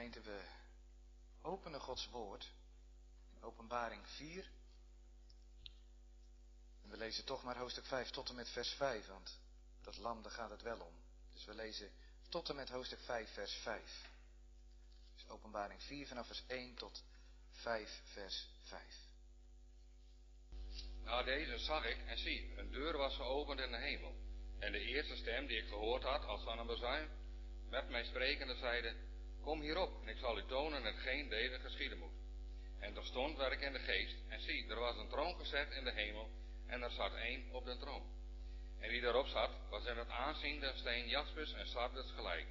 Gemeente, we openen Gods woord in Openbaring 4. En we lezen toch maar hoofdstuk 5 tot en met vers 5, want dat lam, daar gaat het wel om. Dus we lezen tot en met hoofdstuk 5, vers 5. Dus Openbaring 4 vanaf vers 1 tot 5, vers 5. Na deze zag ik en zie, een deur was geopend in de hemel. En de eerste stem die ik gehoord had als van een bezuin, met mij sprekende zeide, kom hierop en ik zal u tonen hetgeen deze geschieden moet. En stond werd ik in de geest en zie, er was een troon gezet in de hemel en er zat één op de troon. En wie daarop zat, was in het aanzien der steen jaspis en sardis gelijk.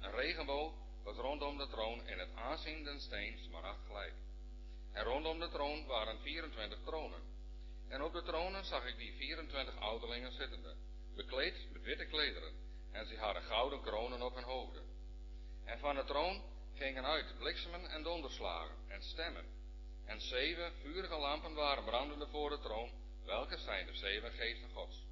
Een regenboog was rondom de troon in het aanzien den steen smaragd gelijk. En rondom de troon waren 24 tronen. En op de tronen zag ik die 24 ouderlingen zittende, bekleed met witte klederen, en ze hadden gouden kronen op hun hoofden. En van de troon gingen uit bliksemen en donderslagen en stemmen. En zeven vurige lampen waren brandende voor de troon, welke zijn de zeven geesten gods.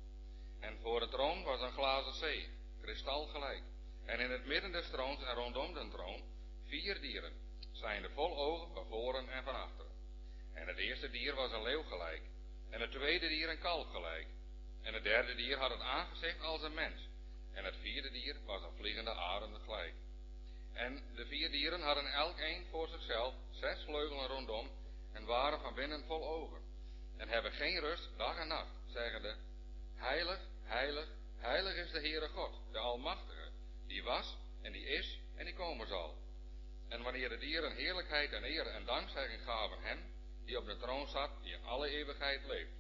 En voor de troon was een glazen zee, kristal gelijk. En in het midden des troons en rondom de troon vier dieren, zijnde vol ogen van voren en van achteren. En het eerste dier was een leeuw gelijk, en het tweede dier een kalf gelijk. En het derde dier had het aangezicht als een mens, en het vierde dier was een vliegende arende gelijk. En de vier dieren hadden elk een voor zichzelf zes vleugelen rondom, en waren van binnen vol ogen. En hebben geen rust dag en nacht, zeggende, Heilig, heilig, heilig is de Heere God, de Almachtige, die was en die is en die komen zal. En wanneer de dieren heerlijkheid en eer en dankzegging gaven hem, die op de troon zat, die in alle eeuwigheid leeft.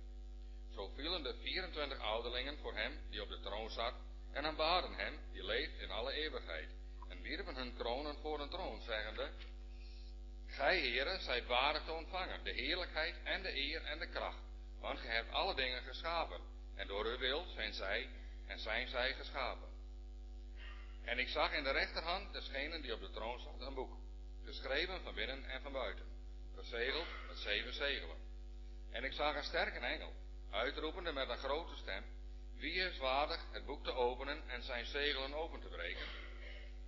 Zo vielen de 24 ouderlingen voor hem, die op de troon zat, en aanbaden hem, die leeft in alle eeuwigheid, wierpen hun kronen voor een troon, zeggende, Gij, heren, zijt waardig te ontvangen, de heerlijkheid en de eer en de kracht, want gij hebt alle dingen geschapen, en door uw wil zijn zij en zijn zij geschapen. En ik zag in de rechterhand desgene die op de troon zat een boek, geschreven van binnen en van buiten, verzegeld met zeven zegelen. En ik zag een sterke engel, uitroepende met een grote stem, wie is waardig het boek te openen en zijn zegelen open te breken?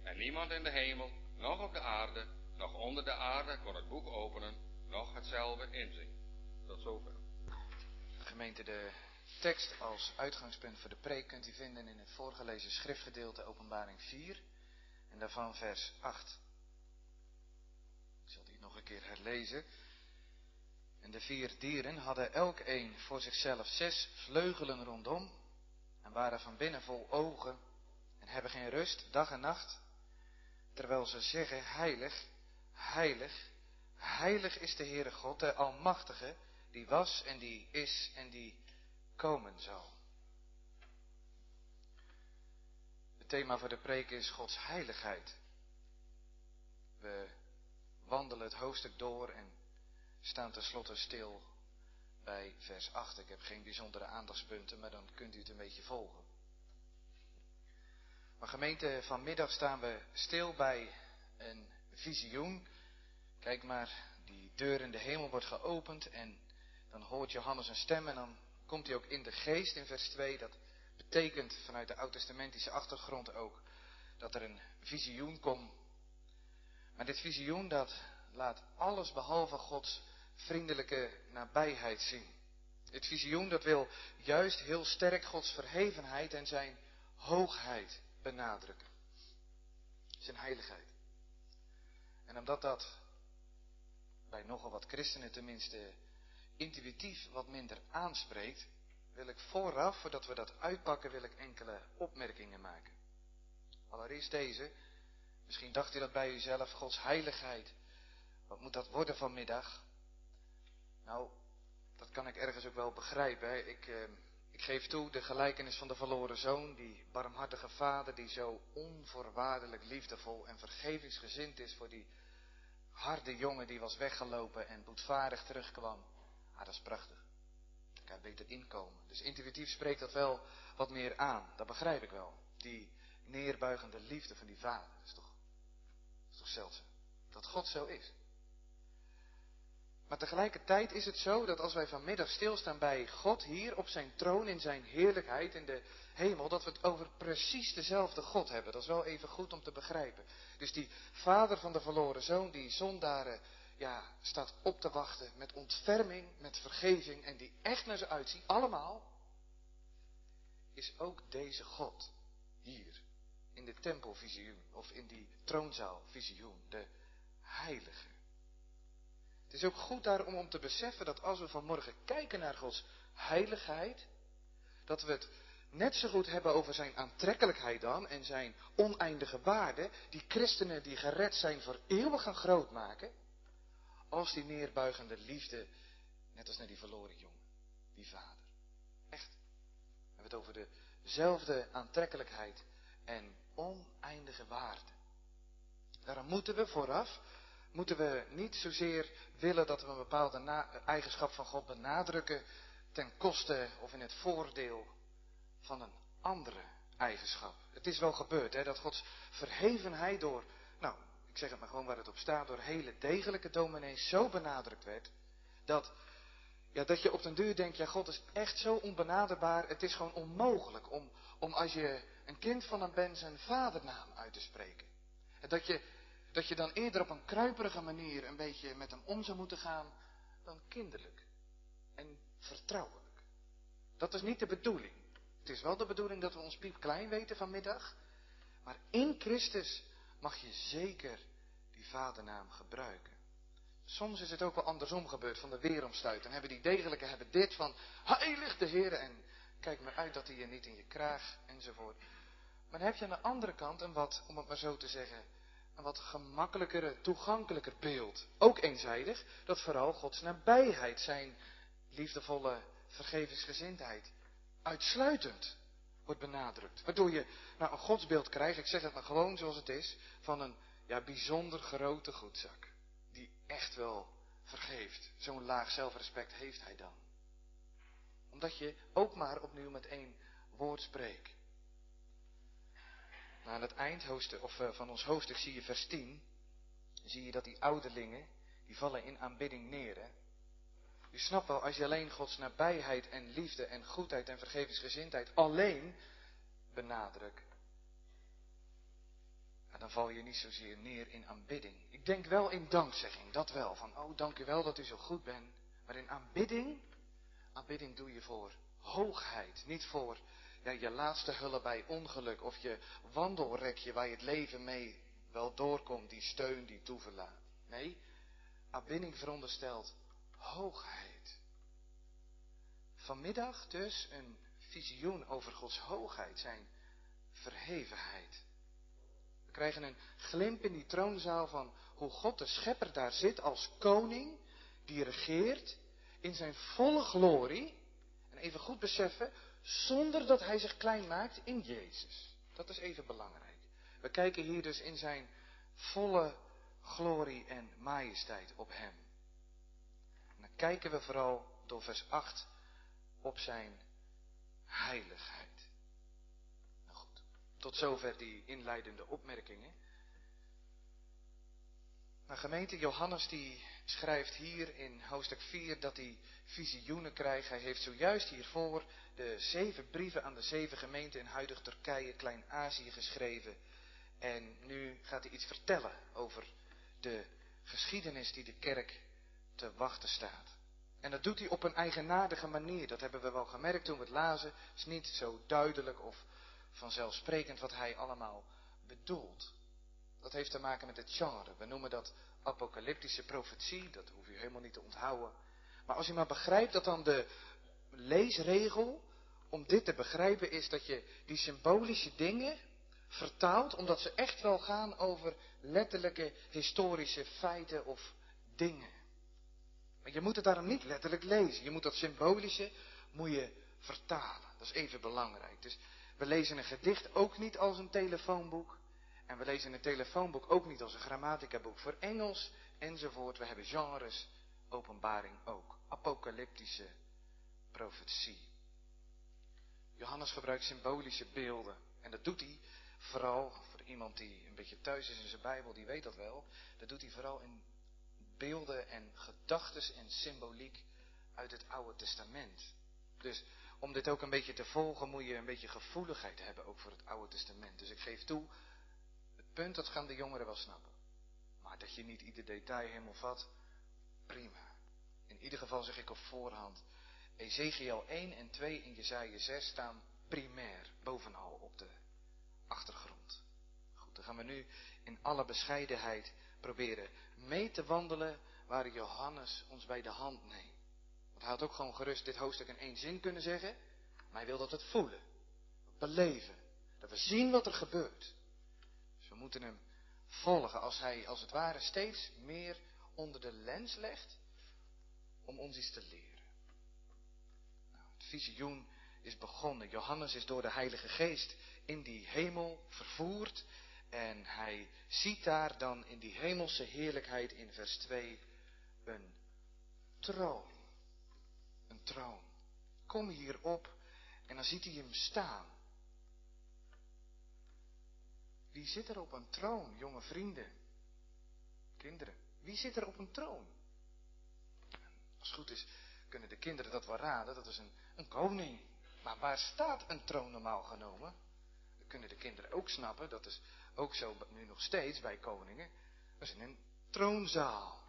En niemand in de hemel, nog op de aarde, nog onder de aarde kon het boek openen, nog hetzelfde inzien. Tot zover. Gemeente, de tekst als uitgangspunt voor de preek kunt u vinden in het voorgelezen schriftgedeelte Openbaring 4 en daarvan vers 8. Ik zal die nog een keer herlezen. En de vier dieren hadden elk een voor zichzelf zes vleugelen rondom en waren van binnen vol ogen en hebben geen rust dag en nacht, terwijl ze zeggen, heilig, heilig, heilig is de Heere God, de Almachtige, die was en die is en die komen zal. Het thema voor de preek is Gods heiligheid. We wandelen het hoofdstuk door en staan tenslotte stil bij vers 8. Ik heb geen bijzondere aandachtspunten, maar dan kunt u het een beetje volgen. Maar gemeente, vanmiddag staan we stil bij een visioen. Kijk maar, die deur in de hemel wordt geopend en dan hoort Johannes een stem en dan komt hij ook in de geest in vers 2. Dat betekent vanuit de oud-testamentische achtergrond ook dat er een visioen komt. Maar dit visioen dat laat alles behalve Gods vriendelijke nabijheid zien. Het visioen dat wil juist heel sterk Gods verhevenheid en zijn hoogheid benadrukken. Zijn heiligheid. En omdat dat bij nogal wat christenen tenminste intuïtief wat minder aanspreekt, wil ik vooraf, voordat we dat uitpakken, wil ik enkele opmerkingen maken. Allereerst deze. Misschien dacht u dat bij uzelf, Gods heiligheid. Wat moet dat worden vanmiddag? Nou, dat kan ik ergens ook wel begrijpen. Ik, eh, geef toe de gelijkenis van de verloren zoon, die barmhartige vader die zo onvoorwaardelijk liefdevol en vergevingsgezind is voor die harde jongen die was weggelopen en boetvaardig terugkwam. Ah, dat is prachtig. Daar kan je beter inkomen. Dus intuïtief spreekt dat wel wat meer aan. Dat begrijp ik wel. Die neerbuigende liefde van die vader. Dat is toch, dat is toch zeldzaam. Dat God zo is. Maar tegelijkertijd is het zo dat als wij vanmiddag stilstaan bij God hier op zijn troon in zijn heerlijkheid in de hemel, dat we het over precies dezelfde God hebben. Dat is wel even goed om te begrijpen. Dus die vader van de verloren zoon, die zondaren ja, staat op te wachten met ontferming, met vergeving en die echt naar ze uitziet, allemaal, is ook deze God hier in de tempelvisioen of in die troonzaalvisioen, de heilige. Het is ook goed daarom om te beseffen dat als we vanmorgen kijken naar Gods heiligheid, dat we het net zo goed hebben over zijn aantrekkelijkheid dan en zijn oneindige waarde, die christenen die gered zijn voor eeuwig gaan groot maken, als die neerbuigende liefde, net als naar die verloren jongen, die vader. Echt. We hebben het over dezelfde aantrekkelijkheid en oneindige waarde. Daarom moeten we vooraf, moeten we niet zozeer willen dat we een bepaalde eigenschap van God benadrukken ten koste of in het voordeel van een andere eigenschap. Het is wel gebeurd hè, dat Gods verhevenheid door, nou, ik zeg het maar gewoon waar het op staat, door hele degelijke dominees zo benadrukt werd, dat, ja, dat je op den duur denkt, ja God is echt zo onbenaderbaar, het is gewoon onmogelijk om, om als je een kind van hem bent zijn vadernaam uit te spreken. En dat je, dat je dan eerder op een kruiperige manier een beetje met hem om zou moeten gaan dan kinderlijk en vertrouwelijk. Dat is niet de bedoeling. Het is wel de bedoeling dat we ons piep klein weten vanmiddag. Maar in Christus mag je zeker die vadernaam gebruiken. Soms is het ook wel andersom gebeurd, van de weeromstuit. Dan hebben die degelijke hebben dit van, heilig de Heer en kijk maar uit dat hij je niet in je kraag enzovoort. Maar dan heb je aan de andere kant een wat, om het maar zo te zeggen, een wat gemakkelijker, toegankelijker beeld. Ook eenzijdig, dat vooral Gods nabijheid, zijn liefdevolle vergevingsgezindheid, uitsluitend wordt benadrukt. Waardoor je nou een godsbeeld krijgt, ik zeg het maar gewoon zoals het is, van een ja, bijzonder grote goedzak. Die echt wel vergeeft. Zo'n laag zelfrespect heeft hij dan. Omdat je ook maar opnieuw met één woord spreekt. Nou, aan het eind of, uh, van ons hoofdstuk zie je vers 10. Zie je dat die ouderlingen, die vallen in aanbidding neer. Hè? U snapt wel, als je alleen Gods nabijheid en liefde en goedheid en vergevingsgezindheid alleen benadrukt, dan val je niet zozeer neer in aanbidding. Ik denk wel in dankzegging, dat wel. Van, oh, dank u wel dat u zo goed bent. Maar in aanbidding, aanbidding doe je voor hoogheid. Niet voor ja, je laatste hulp bij ongeluk of je wandelrekje waar je het leven mee wel doorkomt, die steun, die toeverlaat. Nee, aanbidding veronderstelt hoogheid. Vanmiddag dus een visioen over Gods hoogheid, zijn verhevenheid. We krijgen een glimp in die troonzaal van hoe God de schepper daar zit als koning, die regeert in zijn volle glorie. En even goed beseffen, zonder dat hij zich klein maakt in Jezus. Dat is even belangrijk. We kijken hier dus in zijn volle glorie en majesteit op hem. En dan kijken we vooral door vers 8 op zijn heiligheid. Nou goed, tot zover die inleidende opmerkingen. Maar gemeente Johannes die schrijft hier in hoofdstuk 4 dat hij visioenen krijgt. Hij heeft zojuist hiervoor de zeven brieven aan de zeven gemeenten in huidig Turkije, Klein-Azië geschreven. En nu gaat hij iets vertellen over de geschiedenis die de kerk te wachten staat. En dat doet hij op een eigenaardige manier. Dat hebben we wel gemerkt toen we het lazen. Het is niet zo duidelijk of vanzelfsprekend wat hij allemaal bedoelt. Dat heeft te maken met het genre. We noemen dat apocalyptische profetie. Dat hoef je helemaal niet te onthouden. Maar als je maar begrijpt dat dan de leesregel om dit te begrijpen is dat je die symbolische dingen vertaalt omdat ze echt wel gaan over letterlijke historische feiten of dingen. Maar je moet het daarom niet letterlijk lezen. Je moet dat symbolische moet je vertalen. Dat is even belangrijk. Dus we lezen een gedicht ook niet als een telefoonboek. En we lezen een telefoonboek ook niet als een grammaticaboek voor Engels enzovoort. We hebben genres, openbaring ook. Apocalyptische profetie. Johannes gebruikt symbolische beelden. En dat doet hij vooral, voor iemand die een beetje thuis is in zijn Bijbel, die weet dat wel. Dat doet hij vooral in beelden en gedachten en symboliek uit het Oude Testament. Dus om dit ook een beetje te volgen moet je een beetje gevoeligheid hebben ook voor het Oude Testament. Dus ik geef toe, het punt dat gaan de jongeren wel snappen. Maar dat je niet ieder detail helemaal vat, prima. In ieder geval zeg ik op voorhand, Ezekiel 1 en 2 in Jezaja 6 staan primair bovenal op de achtergrond. Goed, dan gaan we nu in alle bescheidenheid proberen mee te wandelen waar Johannes ons bij de hand neemt. Want hij had ook gewoon gerust dit hoofdstuk in één zin kunnen zeggen, maar hij wil dat we het voelen, beleven, dat we zien wat er gebeurt. Moeten hem volgen als hij als het ware steeds meer onder de lens legt om ons iets te leren. Nou, het visioen is begonnen. Johannes is door de Heilige Geest in die hemel vervoerd. En hij ziet daar dan in die hemelse heerlijkheid in vers 2 een troon. Een troon. Kom hierop en dan ziet hij hem staan. Wie zit er op een troon, jonge vrienden? Kinderen, wie zit er op een troon? Als het goed is, kunnen de kinderen dat wel raden. Dat is een, een koning. Maar waar staat een troon normaal genomen? Dat kunnen de kinderen ook snappen. Dat is ook zo nu nog steeds bij koningen. Dat is in een troonzaal.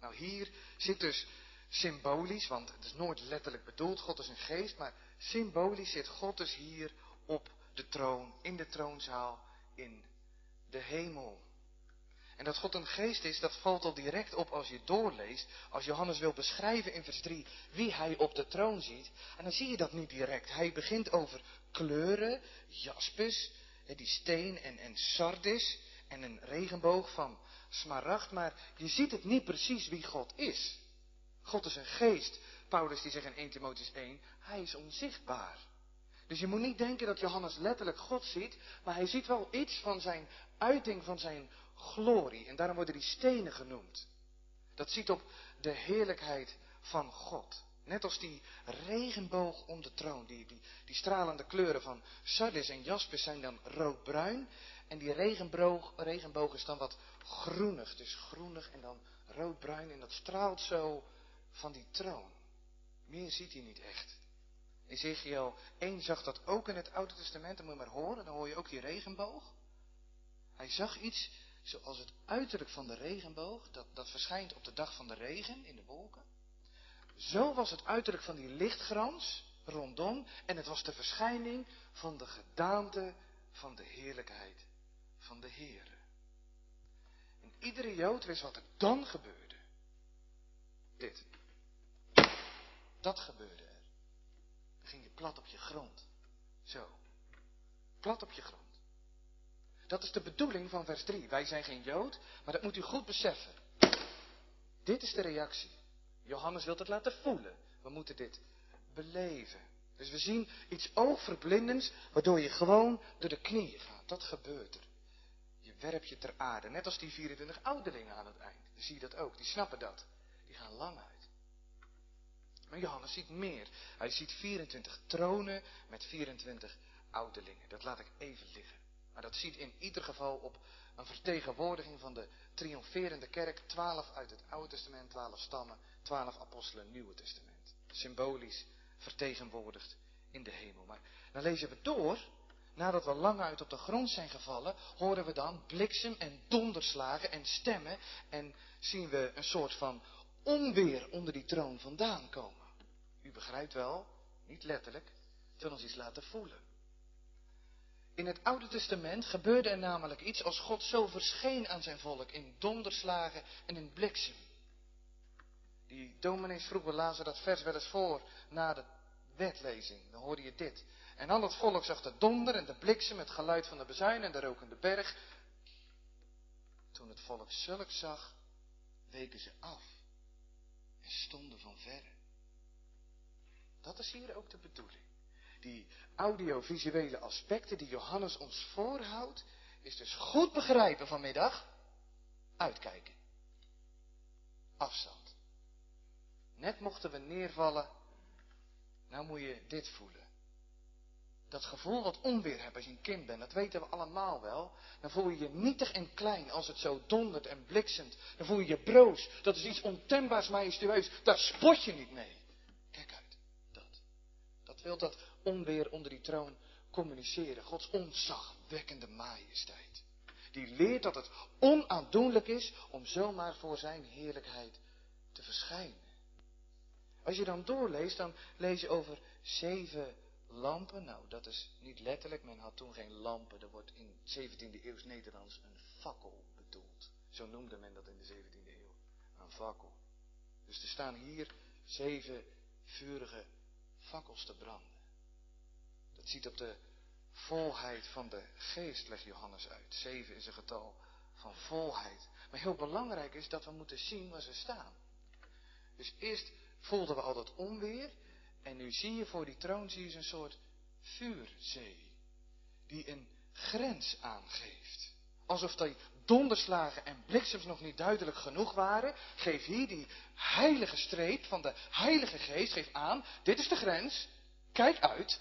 Nou, hier zit dus symbolisch, want het is nooit letterlijk bedoeld, God is een geest, maar symbolisch zit God dus hier op de troon, in de troonzaal, in de hemel. En dat God een geest is, dat valt al direct op als je doorleest. Als Johannes wil beschrijven in vers 3 wie hij op de troon ziet. En dan zie je dat niet direct. Hij begint over kleuren, jaspis, die steen en, en sardis en een regenboog van smaragd. Maar je ziet het niet precies wie God is. God is een geest. Paulus die zegt in 1 Timotheus 1, hij is onzichtbaar. Dus je moet niet denken dat Johannes letterlijk God ziet, maar hij ziet wel iets van zijn uiting, van zijn glorie. En daarom worden die stenen genoemd. Dat ziet op de heerlijkheid van God. Net als die regenboog om de troon. Die, die, stralende kleuren van sardis en jaspis zijn dan roodbruin. En die regenboog, regenboog is dan wat groenig. Dus groenig en dan roodbruin. En dat straalt zo van die troon. Meer ziet hij niet echt. Ezekiel 1 zag dat ook in het Oude Testament. Dan moet je maar horen. Dan hoor je ook die regenboog. Hij zag iets zoals het uiterlijk van de regenboog, dat, dat verschijnt op de dag van de regen in de wolken. Zo was het uiterlijk van die lichtgrans rondom en het was de verschijning van de gedaante van de heerlijkheid van de Heer. En iedere Jood wist wat er dan gebeurde. Dit. Dat gebeurde. Dan ging je plat op je grond. Zo. Plat op je grond. Dat is de bedoeling van vers 3. Wij zijn geen Jood, maar dat moet u goed beseffen. Dit is de reactie. Johannes wil het laten voelen. We moeten dit beleven. Dus we zien iets oogverblindends, waardoor je gewoon door de knieën gaat. Dat gebeurt er. Je werpt je ter aarde. Net als die 24 ouderlingen aan het eind. Dan zie je dat ook. Die snappen dat. Die gaan lang uit. Maar Johannes ziet meer. Hij ziet 24 tronen met 24 ouderlingen. Dat laat ik even liggen. Maar dat ziet in ieder geval op een vertegenwoordiging van de triomferende kerk. Twaalf uit het Oude Testament, twaalf stammen, twaalf apostelen, Nieuwe Testament. Symbolisch vertegenwoordigd in de hemel. Maar dan lezen we door. Nadat we lang uit op de grond zijn gevallen, horen we dan bliksem en donderslagen en stemmen. En zien we een soort van onweer onder die troon vandaan komen. U begrijpt wel, niet letterlijk, wil ons iets laten voelen. In het Oude Testament gebeurde er namelijk iets als God zo verscheen aan zijn volk in donderslagen en in bliksem. Die dominees vroeger lazen dat vers wel eens voor na de wetlezing. Dan hoorde je dit. En al het volk zag de donder en de bliksem, het geluid van de bezuin en de rokende berg. Toen het volk zulk zag, weken ze af en stonden van verre. Dat is hier ook de bedoeling die audiovisuele aspecten die Johannes ons voorhoudt, is dus goed begrijpen vanmiddag. Uitkijken. Afstand. Net mochten we neervallen. Nou moet je dit voelen. Dat gevoel wat onweer hebt als je een kind bent, dat weten we allemaal wel. Dan voel je je nietig en klein als het zo dondert en bliksemt. Dan voel je je broos. Dat is iets ontembaars majestueus. Daar spot je niet mee. Wil dat onweer onder die troon communiceren. Gods ontzagwekkende majesteit. Die leert dat het onaandoenlijk is om zomaar voor zijn heerlijkheid te verschijnen. Als je dan doorleest, dan lees je over zeven lampen. Nou, dat is niet letterlijk. Men had toen geen lampen. Er wordt in 17e eeuws Nederlands een fakkel bedoeld. Zo noemde men dat in de 17e eeuw. Een fakkel. Dus er staan hier zeven vurige fakkels te branden. Dat ziet op de volheid van de geest, legt Johannes uit. Zeven is een getal van volheid. Maar heel belangrijk is dat we moeten zien waar ze staan. Dus eerst voelden we al dat onweer. En nu zie je voor die troon zie je een soort vuurzee. Die een grens aangeeft. Alsof die donderslagen en bliksems nog niet duidelijk genoeg waren. Geef hier die heilige streep van de heilige geest. Geef aan, dit is de grens. Kijk uit.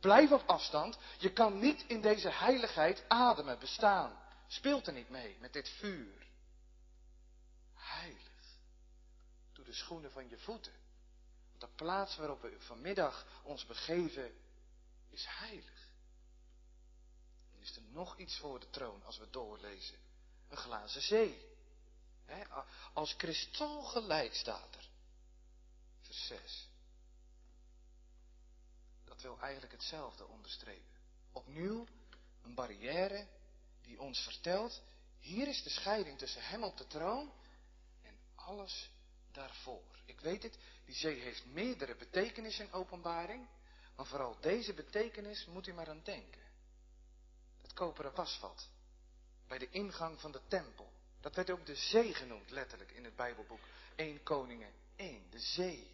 Blijf op afstand. Je kan niet in deze heiligheid ademen, bestaan. Speelt er niet mee met dit vuur. Heilig. Doe de schoenen van je voeten. De plaats waarop we vanmiddag ons begeven is heilig. Is er nog iets voor de troon als we doorlezen. Een glazen zee. als kristal gelijk staat er. Vers 6. Dat wil eigenlijk hetzelfde onderstrepen. Opnieuw een barrière die ons vertelt, hier is de scheiding tussen hem op de troon en alles daarvoor. Ik weet het, die zee heeft meerdere betekenissen in openbaring, maar vooral deze betekenis moet u maar aan denken. Het koperen wasvat, bij de ingang van de tempel. Dat werd ook de zee genoemd, letterlijk, in het Bijbelboek 1 Koningen 1, de zee.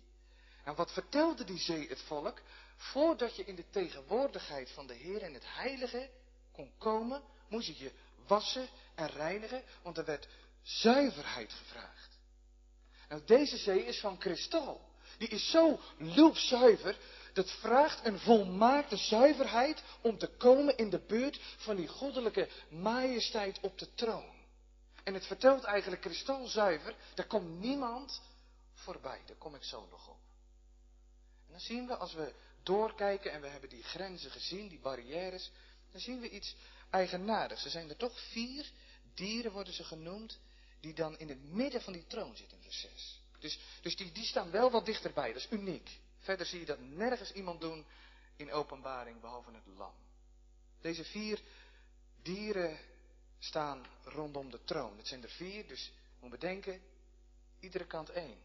En wat vertelde die zee het volk? Voordat je in de tegenwoordigheid van de Heer en het Heilige kon komen, moest je je wassen en reinigen, want er werd zuiverheid gevraagd. Nou, deze zee is van kristal. Die is zo loopzuiver, dat vraagt een volmaakte zuiverheid om te komen in de buurt van die goddelijke majesteit op de troon. En het vertelt eigenlijk kristalzuiver, daar komt niemand voorbij. Daar kom ik zo nog op. En dan zien we, als we doorkijken en we hebben die grenzen gezien, die barrières, dan zien we iets eigenaardigs. Er zijn er toch vier dieren, worden ze genoemd, die dan in het midden van die troon zitten in vers 6. Dus, dus die, die staan wel wat dichterbij, dat is uniek. Verder zie je dat nergens iemand doen in openbaring, behalve het lam. Deze vier dieren staan rondom de troon. Het zijn er vier, dus moet bedenken, iedere kant één.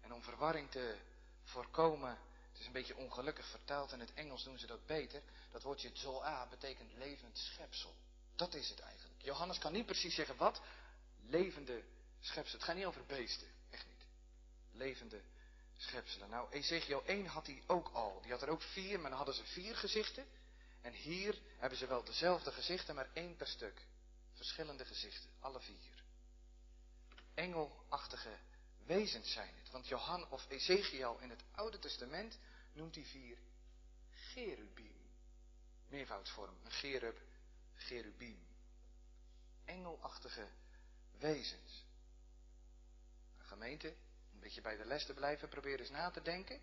En om verwarring te voorkomen, het is een beetje ongelukkig vertaald, in het Engels doen ze dat beter. Dat woordje zoa betekent levend schepsel. Dat is het eigenlijk. Johannes kan niet precies zeggen wat. Levende schepselen. Het gaat niet over beesten. Echt niet. Levende schepselen. Nou, Ezekiel 1 had hij ook al. Die had er ook vier, maar dan hadden ze vier gezichten. En hier hebben ze wel dezelfde gezichten, maar één per stuk. Verschillende gezichten. Alle vier. Engelachtige wezens zijn het. Want Johan of Ezekiel in het Oude Testament noemt die vier cherubim. Meervoudsvorm. Een cherub, cherubim. Engelachtige wezens. Een gemeente, een beetje bij de les te blijven, probeer eens na te denken.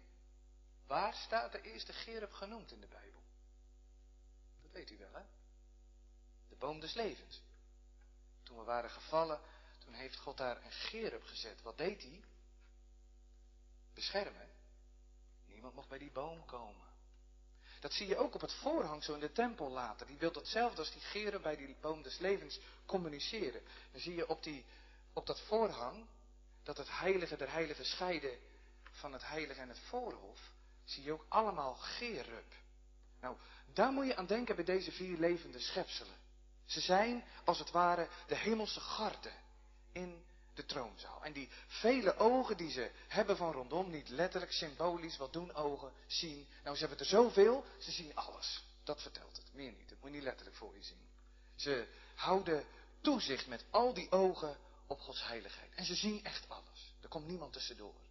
Waar staat de eerste cherub genoemd in de Bijbel? Dat weet u wel, hè? De boom des levens. Toen we waren gevallen, toen heeft God daar een cherub gezet. Wat deed hij? Beschermen. Niemand mocht bij die boom komen. Dat zie je ook op het voorhangsel in de tempel later. Die wil hetzelfde als die geren bij die boom des levens communiceren. Dan zie je op, die, op dat voorhang dat het heilige der heiligen scheiden van het heilige en het voorhof. Zie je ook allemaal gerub. Nou, daar moet je aan denken bij deze vier levende schepselen. Ze zijn als het ware de hemelse garde in de troonzaal. En die vele ogen die ze hebben van rondom, niet letterlijk symbolisch, wat doen ogen, zien. Nou, ze hebben er zoveel, ze zien alles. Dat vertelt het, meer niet. Dat moet je niet letterlijk voor je zien. Ze houden toezicht met al die ogen op Gods heiligheid. En ze zien echt alles. Er komt niemand tussendoor.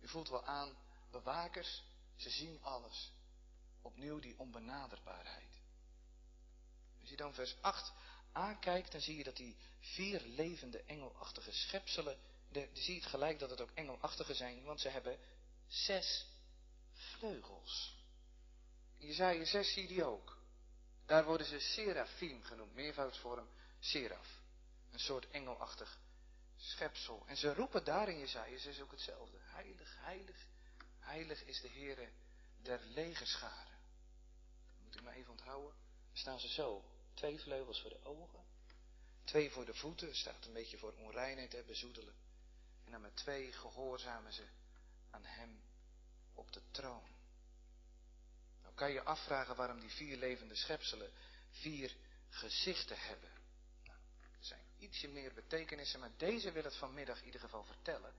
U voelt wel aan, bewakers, Ze zien alles. Opnieuw die onbenaderbaarheid. Als je dan vers 8 aankijkt, dan zie je dat die vier levende engelachtige schepselen, de, je ziet gelijk dat het ook engelachtige zijn, want ze hebben zes vleugels. In Jezaja 6 zie je die ook. Daar worden ze serafim genoemd, meervoudsvorm seraf. Een soort engelachtig schepsel. En ze roepen daar in Jezaja 6 ook hetzelfde. Heilig, heilig, heilig is de Heere der legerscharen. moet u maar even onthouden. Dan staan ze zo. Twee vleugels voor de ogen. Twee voor de voeten. Staat een beetje voor onreinheid, hè, bezoedelen. En dan met twee gehoorzamen ze aan hem op de troon. Nou kan je afvragen waarom die vier levende schepselen vier gezichten hebben. Ietsje meer betekenissen, maar deze wil het vanmiddag in ieder geval vertellen.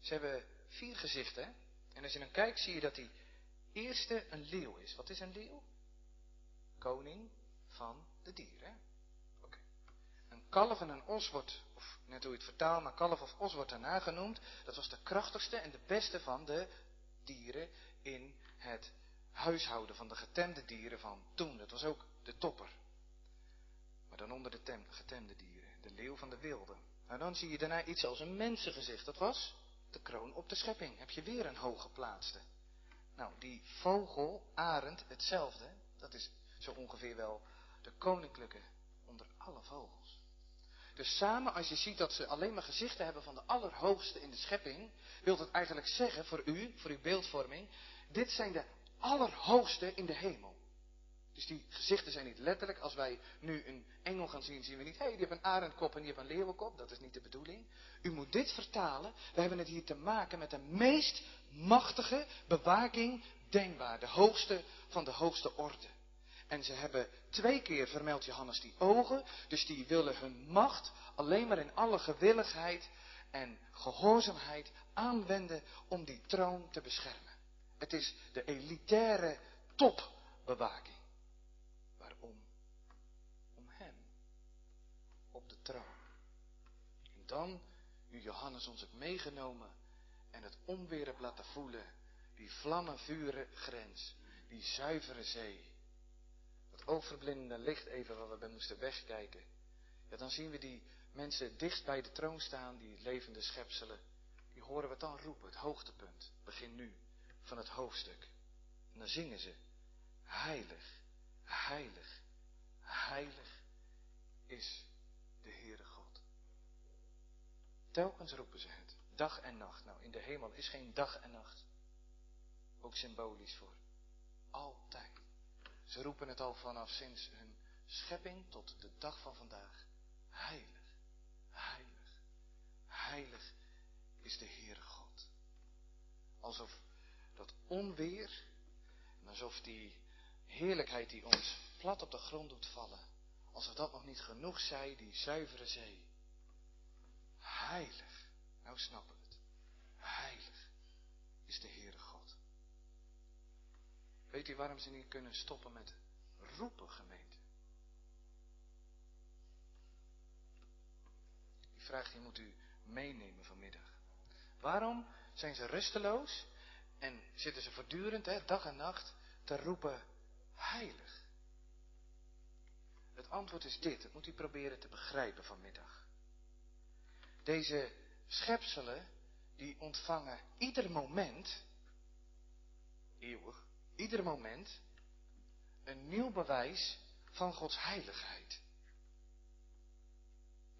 Ze hebben vier gezichten. En als je dan kijkt zie je dat die eerste een leeuw is. Wat is een leeuw? Koning van de dieren. Een kalf en een os wordt, of net hoe je het vertaalt, maar kalf of os wordt daarna genoemd. Dat was de krachtigste en de beste van de dieren in het huishouden van de getemde dieren van toen. Dat was ook de topper. Maar dan onder de getemde dieren, de leeuw van de wilde. Nou dan zie je daarna iets als een mensengezicht. Dat was de kroon op de schepping. Heb je weer een hooggeplaatste. Nou, die vogel, arend, hetzelfde. Dat is zo ongeveer wel de koninklijke onder alle vogels. Dus samen, als je ziet dat ze alleen maar gezichten hebben van de allerhoogste in de schepping, wil dat eigenlijk zeggen voor u, voor uw beeldvorming, dit zijn de allerhoogste in de hemel. Dus die gezichten zijn niet letterlijk. Als wij nu een engel gaan zien, zien we niet, hé, hey, die heeft een arendkop en die heeft een leeuwenkop. Dat is niet de bedoeling. U moet dit vertalen. We hebben het hier te maken met de meest machtige bewaking denkbaar. De hoogste van de hoogste orde. En ze hebben twee keer, vermeld Johannes, die ogen. Dus die willen hun macht alleen maar in alle gewilligheid en gehoorzaamheid aanwenden om die troon te beschermen. Het is de elitaire topbewaking. Dan, u Johannes ons ook meegenomen en het onweer hebt laten voelen. Die vlammenvuren grens, die zuivere zee. Dat oogverblindende licht even waar we bij moesten wegkijken. Ja, dan zien we die mensen dichtst bij de troon staan, die levende schepselen. Die horen we dan roepen, het hoogtepunt. Begin nu van het hoofdstuk. En dan zingen ze, heilig, heilig, heilig is de Heere God. Telkens roepen ze het, dag en nacht. Nou, in de hemel is geen dag en nacht. Ook symbolisch voor. Altijd. Ze roepen het al vanaf sinds hun schepping tot de dag van vandaag. Heilig, heilig, heilig is de Heere God. Alsof dat onweer, en alsof die heerlijkheid die ons plat op de grond doet vallen, alsof dat nog niet genoeg zij, die zuivere zee. Heilig, nou snappen we het. Heilig is de Heere God. Weet u waarom ze niet kunnen stoppen met roepen, gemeente? Die vraag die moet u meenemen vanmiddag. Waarom zijn ze rusteloos en zitten ze voortdurend, hè, dag en nacht, te roepen heilig? Het antwoord is dit, dat moet u proberen te begrijpen vanmiddag. Deze schepselen, die ontvangen ieder moment, eeuwig, ieder moment, een nieuw bewijs van Gods heiligheid.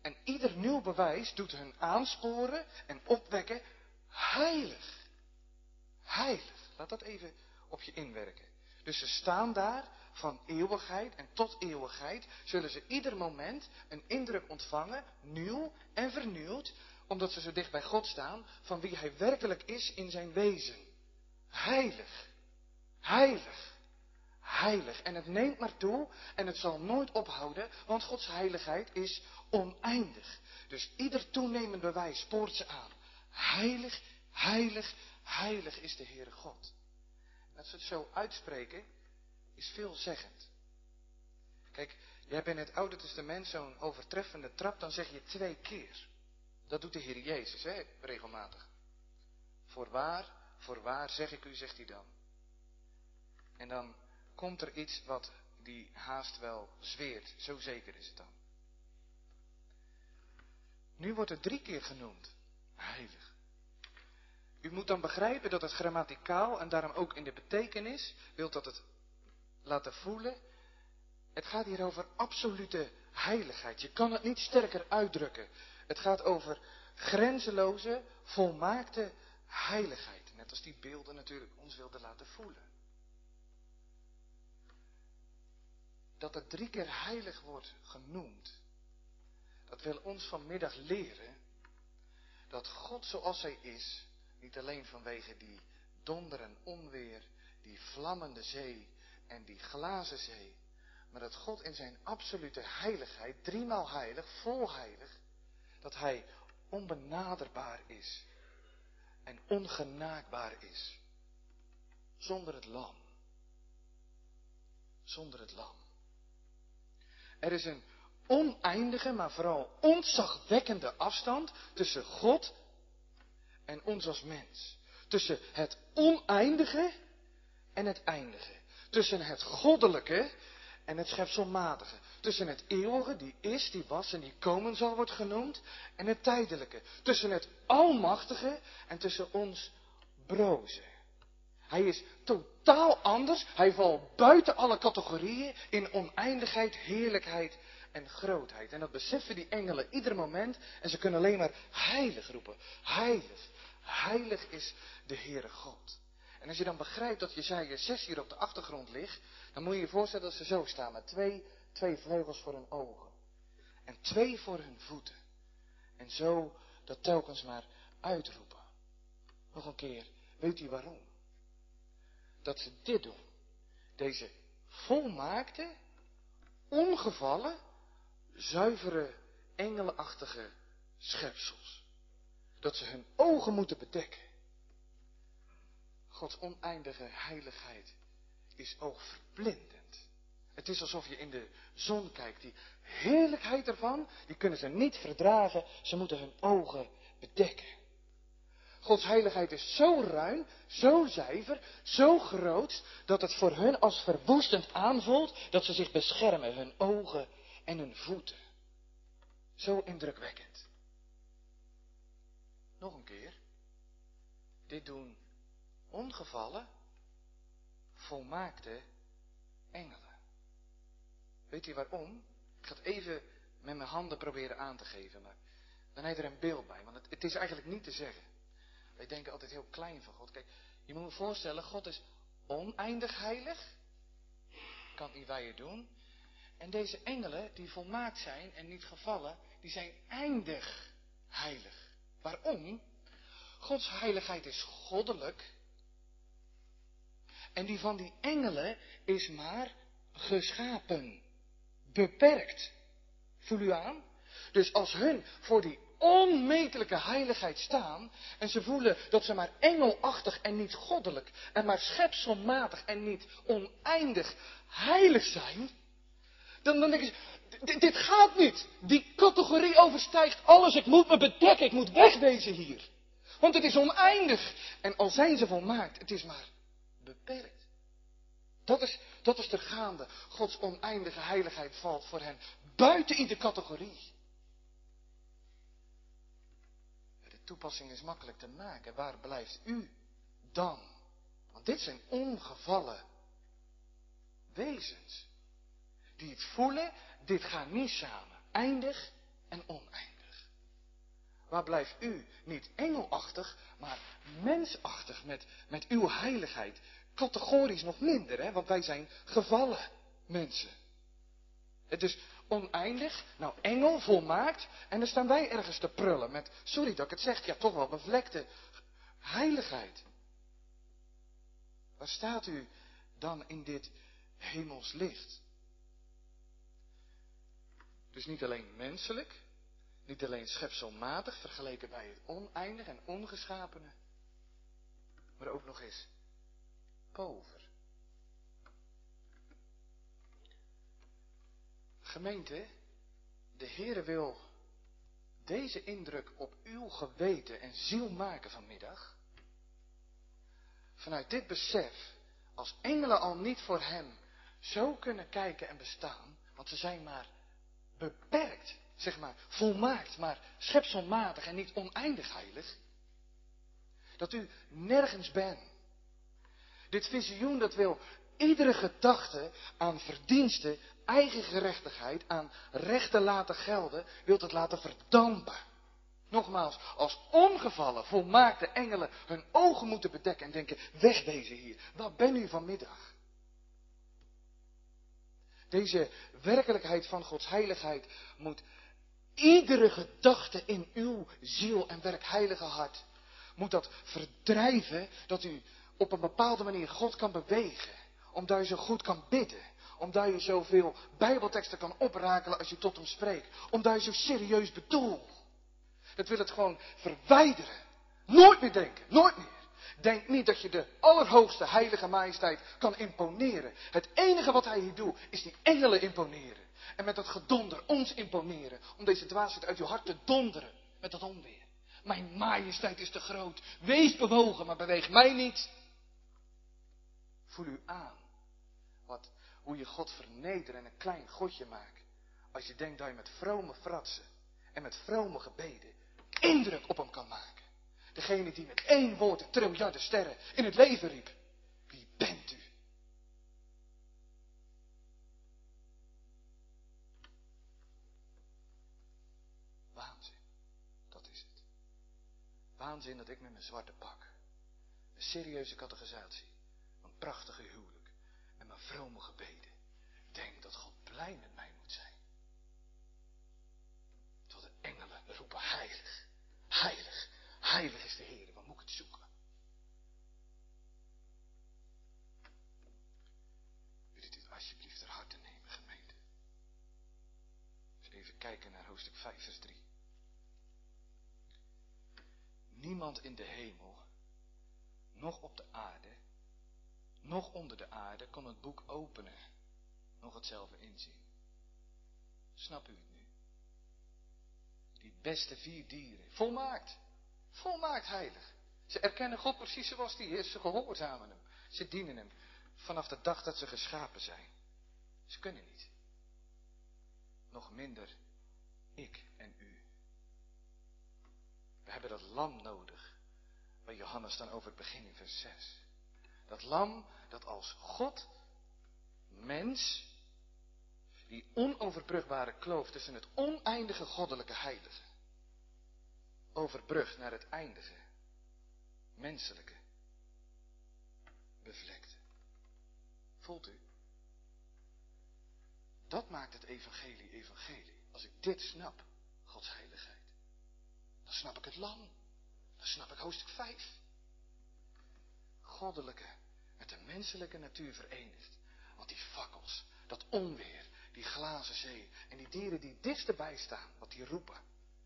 En ieder nieuw bewijs doet hun aansporen en opwekken heilig. Heilig. Laat dat even op je inwerken. Dus ze staan daar van eeuwigheid en tot eeuwigheid. Zullen ze ieder moment een indruk ontvangen, nieuw en vernieuwd, omdat ze zo dicht bij God staan, van wie Hij werkelijk is in zijn wezen. Heilig. Heilig. Heilig. En het neemt maar toe en het zal nooit ophouden, want Gods heiligheid is oneindig. Dus ieder toenemend bewijs spoort ze aan. Heilig, heilig, heilig is de Heere God. als het zo uitspreken, is veelzeggend. Kijk, je hebt in het Oude Testament zo'n overtreffende trap, dan zeg je twee keer. Dat doet de Heer Jezus, hè, regelmatig. Voorwaar, voorwaar zeg ik u, zegt hij dan. En dan komt er iets wat die haast wel zweert. Zo zeker is het dan. Nu wordt het drie keer genoemd. Heilig. U moet dan begrijpen dat het grammaticaal en daarom ook in de betekenis wilt dat het laten voelen. Het gaat hier over absolute heiligheid. Je kan het niet sterker uitdrukken. Het gaat over grenzeloze, volmaakte heiligheid. Net als die beelden natuurlijk ons wilden laten voelen. Dat het drie keer heilig wordt genoemd. Dat wil ons vanmiddag leren dat God zoals Hij is, niet alleen vanwege die donder en onweer, die vlammende zee en die glazen zee, maar dat God in zijn absolute heiligheid, driemaal heilig, vol heilig, dat Hij onbenaderbaar is en ongenaakbaar is. Zonder het lam. Zonder het lam. Er is een oneindige, maar vooral ontzagwekkende afstand tussen God en ons als mens. Tussen het oneindige en het eindige. Tussen het goddelijke en het schepselmatige. Tussen het eeuwige, die is, die was en die komen zal wordt genoemd, en het tijdelijke. Tussen het almachtige en tussen ons broze. Hij is totaal anders. Hij valt buiten alle categorieën in oneindigheid, heerlijkheid en grootheid. En dat beseffen die engelen ieder moment. En ze kunnen alleen maar heilig roepen. Heilig. Heilig is de Heere God. En als je dan begrijpt dat Jezaja 6 hier op de achtergrond ligt, dan moet je je voorstellen dat ze zo staan met twee, twee vleugels voor hun ogen. En twee voor hun voeten. En zo dat telkens maar uitroepen. Nog een keer, weet u waarom? Dat ze dit doen. Deze volmaakte, ongevallen, zuivere, engelenachtige schepsels. Dat ze hun ogen moeten bedekken. Gods oneindige heiligheid is oogverblindend. Het is alsof je in de zon kijkt. Die heerlijkheid ervan, die kunnen ze niet verdragen. Ze moeten hun ogen bedekken. Gods heiligheid is zo ruim, zo zuiver, zo groot, dat het voor hun als verwoestend aanvoelt dat ze zich beschermen, hun ogen en hun voeten. Zo indrukwekkend. Nog een keer. Dit doen ongevallen, volmaakte engelen. Weet u waarom? Ik ga het even met mijn handen proberen aan te geven, maar dan heb je er een beeld bij, want het, het is eigenlijk niet te zeggen. Wij denken altijd heel klein van God. Kijk, je moet je voorstellen, God is oneindig heilig. Kan niet wij doen. En deze engelen, die volmaakt zijn en niet gevallen, die zijn eindig heilig. Waarom? Gods heiligheid is goddelijk. En die van die engelen is maar geschapen. Beperkt. Voel u aan? Dus als hun voor die onmetelijke heiligheid staan en ze voelen dat ze maar engelachtig en niet goddelijk en maar schepselmatig en niet oneindig heilig zijn, dan, dan ze, dit, dit gaat niet. Die categorie overstijgt alles. Ik moet me bedekken, ik moet wegwezen hier. Want het is oneindig. En al zijn ze volmaakt, het is maar beperkt. Dat is, dat is de gaande. Gods oneindige heiligheid valt voor hen buiten iedere categorie. De toepassing is makkelijk te maken. Waar blijft u dan? Want dit zijn ongevallen wezens. Die het voelen, dit gaat niet samen. Eindig en oneindig. Waar blijft u? Niet engelachtig, maar mensachtig met, met uw heiligheid. Categorisch nog minder, hè? want wij zijn gevallen mensen. Het is oneindig, nou engel, volmaakt, en dan staan wij ergens te prullen met, sorry dat ik het zeg, ja toch wel bevlekte heiligheid. Waar staat u dan in dit hemels licht? Dus niet alleen menselijk, niet alleen schepselmatig vergeleken bij het oneindig en ongeschapene, maar ook nog eens pover. Gemeente, de Heere wil deze indruk op uw geweten en ziel maken vanmiddag. Vanuit dit besef, Als engelen al niet voor hem zo kunnen kijken en bestaan, want ze zijn maar beperkt, zeg maar volmaakt, maar schepselmatig en niet oneindig heilig, dat u nergens bent. Dit visioen dat wil iedere gedachte aan verdiensten, eigen gerechtigheid, aan rechten laten gelden, wilt het laten verdampen. Nogmaals, als ongevallen, volmaakte engelen hun ogen moeten bedekken en denken, wegwezen hier, waar ben u vanmiddag? Deze werkelijkheid van Gods heiligheid moet iedere gedachte in uw ziel en werkheilige hart, moet dat verdrijven dat u op een bepaalde manier God kan bewegen. Omdat je zo goed kan bidden. Omdat je zoveel bijbelteksten kan oprakelen als je tot hem spreekt. Omdat je zo serieus bedoelt. Dat wil het gewoon verwijderen. Nooit meer denken, nooit meer. Denk niet dat je de allerhoogste heilige majesteit kan imponeren. Het enige wat hij hier doet, is die engelen imponeren. En met dat gedonder ons imponeren. Om deze dwaasheid uit uw hart te donderen. Met dat onweer. Mijn majesteit is te groot. Wees bewogen, maar beweeg mij niet. Voel u aan. Wat, hoe je God vernedert en een klein godje maakt. Als je denkt dat je met vrome fratsen en met vrome gebeden indruk op hem kan maken. Degene die met één woord de triljarden sterren in het leven riep. Wie bent u? Waanzin. Dat is het. Waanzin dat ik met mijn zwarte pak, een serieuze categorisatie, prachtige huwelijk en mijn vrome gebeden, denk dat God blij met mij moet zijn. Tot de engelen roepen heilig, heilig, heilig is de Heer, waar moet ik het zoeken? Wil u dit alsjeblieft ter harte nemen, gemeente? even kijken naar hoofdstuk 5, vers 3. Niemand in de hemel, nog op de aarde, nog onder de aarde kon het boek openen, nog hetzelfde inzien. Snap u het nu? Die beste vier dieren, volmaakt, volmaakt heilig. Ze erkennen God precies zoals die is, ze gehoorzamen hem, ze dienen hem vanaf de dag dat ze geschapen zijn. Ze kunnen niet. Nog minder ik en u. We hebben dat lam nodig, waar Johannes dan over het begin in vers 6. Dat lam dat als God, mens, die onoverbrugbare kloof tussen het oneindige goddelijke heilige, overbrugt naar het eindige, menselijke, bevlekte. Voelt u? Dat maakt het evangelie evangelie. Als ik dit snap, Gods heiligheid, dan snap ik het lam. Dan snap ik hoofdstuk 5. Goddelijke met de menselijke natuur verenigd. Want die fakkels, dat onweer, die glazen zee en die dieren die dichtstbij staan, wat die roepen.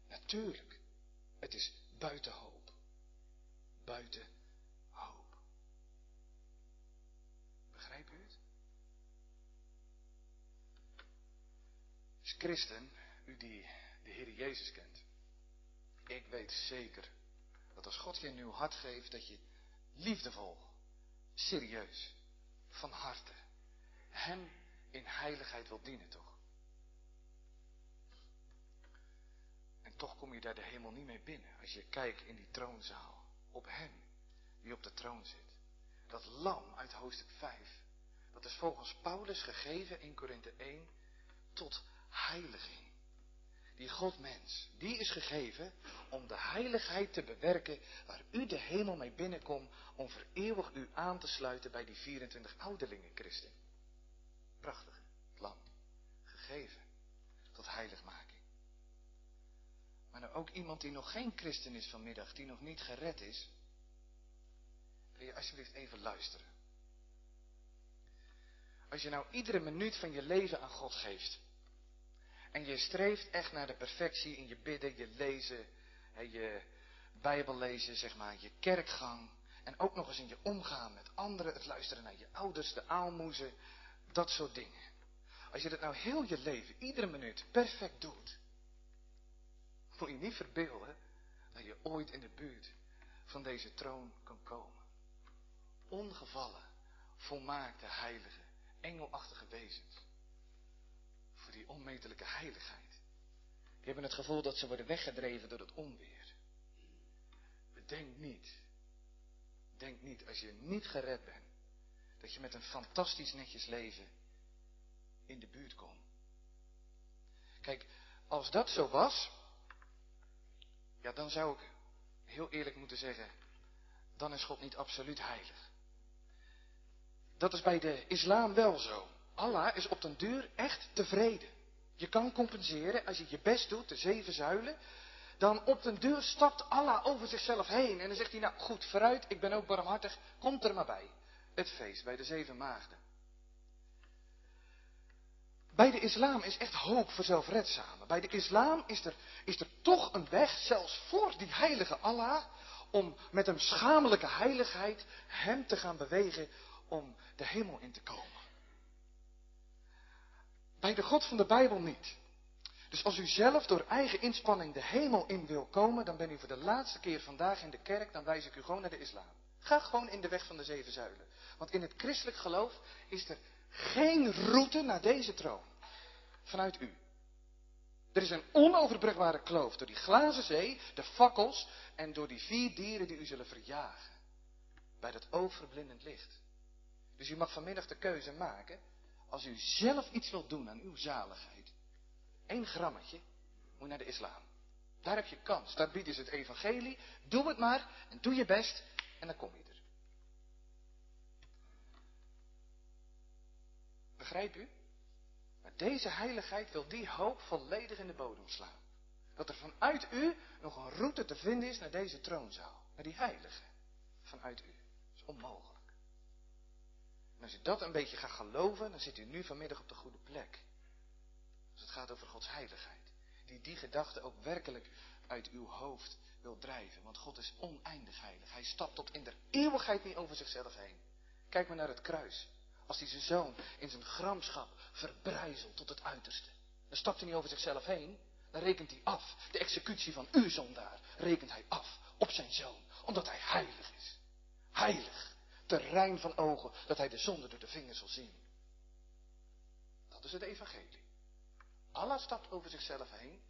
Natuurlijk, het is buiten hoop. Buiten hoop. Begrijp u het? Als christen, u die de Heer Jezus kent, ik weet zeker dat als God je een nieuw hart geeft, dat je liefdevol, serieus, van harte, Hem in heiligheid wil dienen, toch? En toch kom je daar de hemel niet mee binnen als je kijkt in die troonzaal op Hem die op de troon zit. Dat lam uit hoofdstuk 5, dat is volgens Paulus gegeven in Korinthe 1 tot heiliging. Die Godmens, die is gegeven om de heiligheid te bewerken waar u de hemel mee binnenkomt om voor eeuwig u aan te sluiten bij die 24 ouderlingen christen. Prachtig, het gegeven tot heiligmaking. Maar nou ook iemand die nog geen christen is vanmiddag, die nog niet gered is, wil je alsjeblieft even luisteren. Als je nou iedere minuut van je leven aan God geeft, en je streeft echt naar de perfectie in je bidden, je lezen, je Bijbel lezen, zeg maar, je kerkgang. En ook nog eens in je omgaan met anderen, het luisteren naar je ouders, de aalmoezen, dat soort dingen. Als je dat nou heel je leven, iedere minuut, perfect doet, moet je niet verbeelden dat je ooit in de buurt van deze troon kan komen. Ongevallen, volmaakte, heilige, engelachtige wezens. Die onmetelijke heiligheid. Die hebben het gevoel dat ze worden weggedreven door het onweer. Bedenk niet, denk niet als je niet gered bent, dat je met een fantastisch netjes leven in de buurt komt. Kijk, als dat zo was, ja, dan zou ik heel eerlijk moeten zeggen, dan is God niet absoluut heilig. Dat is bij de islam wel zo. Allah is op den duur echt tevreden. Je kan compenseren als je je best doet, de zeven zuilen. Dan op den duur stapt Allah over zichzelf heen. En dan zegt hij, nou goed, vooruit, ik ben ook barmhartig, komt er maar bij. Het feest bij de zeven maagden. Bij de islam is echt hoop voor zelfredzamen. Bij de islam is er, is er toch een weg, zelfs voor die heilige Allah, om met een schamelijke heiligheid hem te gaan bewegen om de hemel in te komen. Bij de God van de Bijbel niet. Dus als u zelf door eigen inspanning de hemel in wil komen, dan ben u voor de laatste keer vandaag in de kerk, dan wijs ik u gewoon naar de islam. Ga gewoon in de weg van de zeven zuilen. Want in het christelijk geloof is er geen route naar deze troon. Vanuit u. Er is een onoverbrugbare kloof door die glazen zee, de fakkels en door die vier dieren die u zullen verjagen. Bij dat oogverblindend licht. Dus u mag vanmiddag de keuze maken. Als u zelf iets wilt doen aan uw zaligheid. één grammetje. Moet naar de islam. Daar heb je kans. Daar bieden ze het evangelie. Doe het maar. En doe je best. En dan kom je er. Begrijp u? Maar deze heiligheid wil die hoop volledig in de bodem slaan. Dat er vanuit u nog een route te vinden is naar deze troonzaal. Naar die heilige. Vanuit u. Dat is onmogelijk. En als u dat een beetje gaat geloven, dan zit u nu vanmiddag op de goede plek. Als het gaat over Gods heiligheid. Die die gedachte ook werkelijk uit uw hoofd wil drijven. Want God is oneindig heilig. Hij stapt tot in de eeuwigheid niet over zichzelf heen. Kijk maar naar het kruis. Als hij zijn zoon in zijn gramschap verbrijzelt tot het uiterste. Dan stapt hij niet over zichzelf heen. Dan rekent hij af. De executie van uw zondaar rekent hij af op zijn zoon. Omdat hij heilig is. Heilig terrein van ogen, dat hij de zonde door de vingers zal zien. Dat is het evangelie. Allah stapt over zichzelf heen,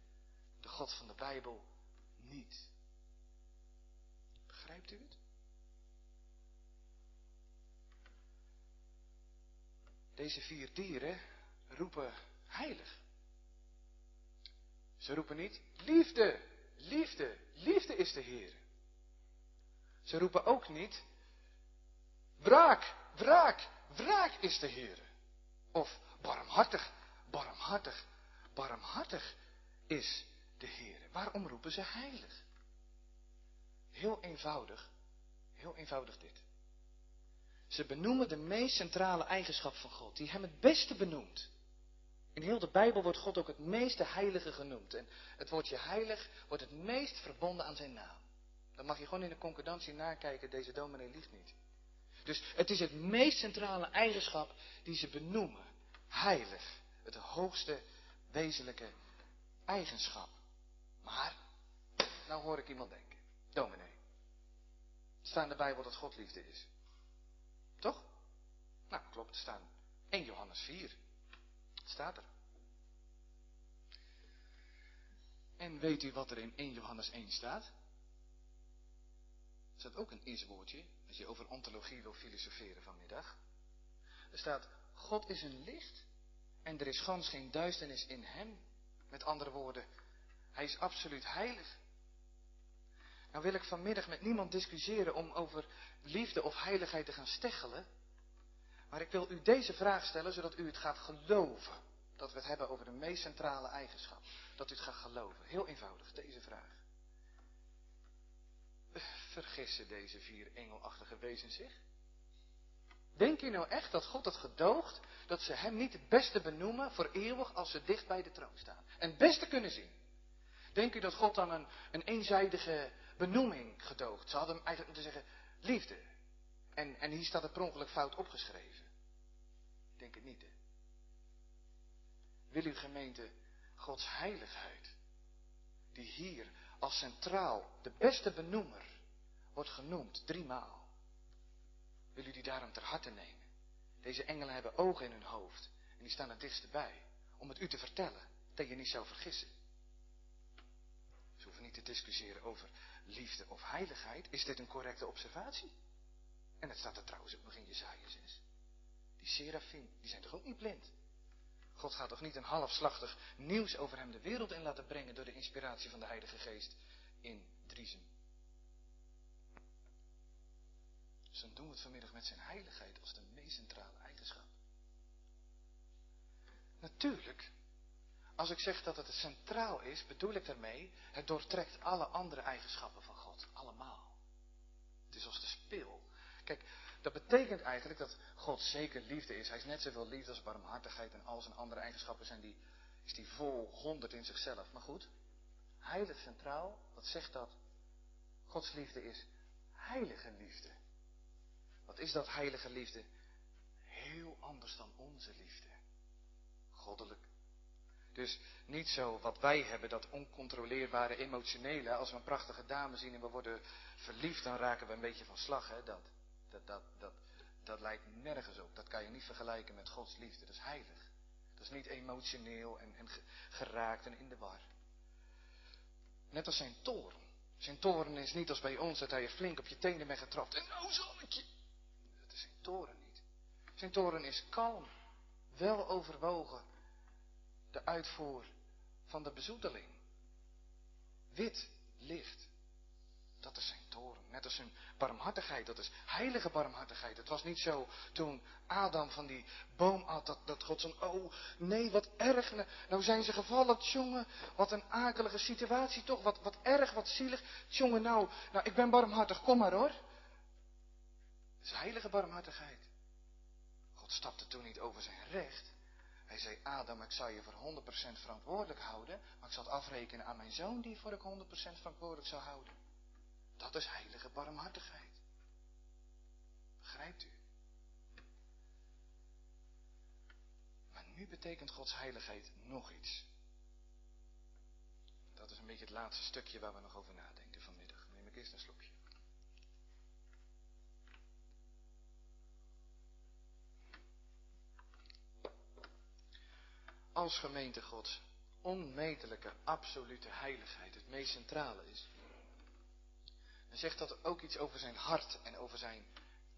de God van de Bijbel niet. Begrijpt u het? Deze vier dieren roepen heilig. Ze roepen niet liefde, liefde, liefde is de Heer. Ze roepen ook niet Wraak, wraak, wraak is de Heer. Of barmhartig, barmhartig, barmhartig is de Heer. Waarom roepen ze heilig? Heel eenvoudig, heel eenvoudig dit. Ze benoemen de meest centrale eigenschap van God, die hem het beste benoemt. In heel de Bijbel wordt God ook het meeste heilige genoemd. En het woordje heilig wordt het meest verbonden aan zijn naam. Dan mag je gewoon in de concordantie nakijken, deze dominee liegt niet. Dus het is het meest centrale eigenschap die ze benoemen. Heilig. Het hoogste wezenlijke eigenschap. Maar, nou hoor ik iemand denken. Dominee. Het staat in de Bijbel dat God liefde is. Toch? Nou, klopt. Het staat 1 Johannes 4. Het staat er. En weet u wat er in 1 Johannes 1 staat? Er staat ook een is-woordje als je over ontologie wil filosoferen vanmiddag. Er staat, God is een licht en er is gans geen duisternis in hem. Met andere woorden, hij is absoluut heilig. Nou wil ik vanmiddag met niemand discussiëren om over liefde of heiligheid te gaan steggelen. Maar ik wil u deze vraag stellen zodat u het gaat geloven. Dat we het hebben over de meest centrale eigenschap. Dat u het gaat geloven. Heel eenvoudig, deze vraag. Vergissen deze vier engelachtige wezens zich? Denk je nou echt dat God het gedoogt dat ze hem niet het beste benoemen voor eeuwig als ze dicht bij de troon staan? En het beste kunnen zien. Denk u dat God dan een, een eenzijdige benoeming gedoogt? Ze hadden hem eigenlijk moeten zeggen liefde. En, en hier staat het per fout opgeschreven. Denk het niet. Wil u gemeente Gods heiligheid, die hier als centraal de beste benoemer wordt genoemd, driemaal. Wil u die daarom ter harte nemen? Deze engelen hebben ogen in hun hoofd. En die staan er dichtst bij. Om het u te vertellen. Dat je niet zou vergissen. Ze hoeven niet te discussiëren over liefde of heiligheid. Is dit een correcte observatie? En het staat er trouwens ook nog in Jezaja 6. Die serafim, die zijn toch ook niet blind? God gaat toch niet een halfslachtig nieuws over hem de wereld in laten brengen door de inspiratie van de Heilige Geest in Driesem. Dus dan doen we het vanmiddag met zijn heiligheid als de meest centrale eigenschap. Natuurlijk, als ik zeg dat het centraal is, bedoel ik daarmee, het doortrekt alle andere eigenschappen van God, allemaal. Het is als de spil. Kijk, dat betekent eigenlijk dat God zeker liefde is. Hij is net zoveel liefde als barmhartigheid en al zijn andere eigenschappen zijn die, is die vol honderd in zichzelf. Maar goed, heilig centraal, wat zegt dat? Gods liefde is heilige liefde. Wat is dat heilige liefde? Heel anders dan onze liefde. Goddelijk. Dus niet zo wat wij hebben, dat oncontroleerbare emotionele. Als we een prachtige dame zien en we worden verliefd, dan raken we een beetje van slag. Hè? Dat, dat, dat, dat, dat lijkt nergens op. Dat kan je niet vergelijken met Gods liefde. Dat is heilig. Dat is niet emotioneel en, en geraakt en in de war. Net als zijn toren. Zijn toren is niet als bij ons dat hij je flink op je tenen bent getrapt. En nou zal ik je. Toren niet. Zijn toren is kalm, wel overwogen. De uitvoer van de bezoedeling. Wit, licht. Dat is zijn toren. Net als zijn barmhartigheid. Dat is heilige barmhartigheid. Het was niet zo toen Adam van die boom had dat, God zo'n, oh nee, wat erg. Nou zijn ze gevallen, jongen. Wat een akelige situatie toch. Wat, wat erg, wat zielig. Jongen, nou, nou, ik ben barmhartig, kom maar hoor. Is heilige barmhartigheid. God stapte toen niet over zijn recht. Hij zei, Adam, ik zou je voor 100% verantwoordelijk houden, maar ik zal het afrekenen aan mijn zoon die voor ik 100% verantwoordelijk zou houden. Dat is heilige barmhartigheid. Begrijpt u? Maar nu betekent Gods heiligheid nog iets. Dat is een beetje het laatste stukje waar we nog over nadenken vanmiddag. Neem ik eerst een slokje. Als gemeente Gods onmetelijke, absolute heiligheid het meest centrale is, dan zegt dat ook iets over zijn hart en over zijn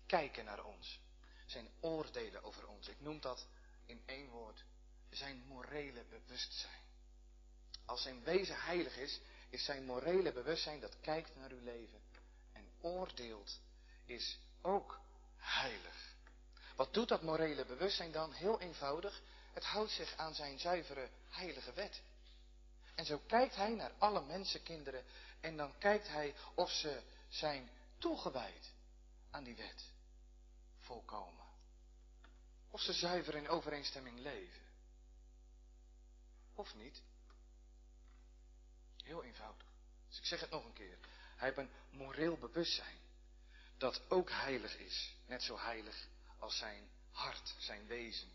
kijken naar ons. Zijn oordelen over ons. Ik noem dat in één woord zijn morele bewustzijn. Als zijn wezen heilig is, is zijn morele bewustzijn dat kijkt naar uw leven en oordeelt, is ook heilig. Wat doet dat morele bewustzijn dan? Heel eenvoudig. Het houdt zich aan zijn zuivere heilige wet. En zo kijkt hij naar alle mensenkinderen en dan kijkt hij of ze zijn toegewijd aan die wet. Volkomen. Of ze zuiver in overeenstemming leven. Of niet. Heel eenvoudig. Dus ik zeg het nog een keer. Hij heeft een moreel bewustzijn. Dat ook heilig is. Net zo heilig als zijn hart, zijn wezen.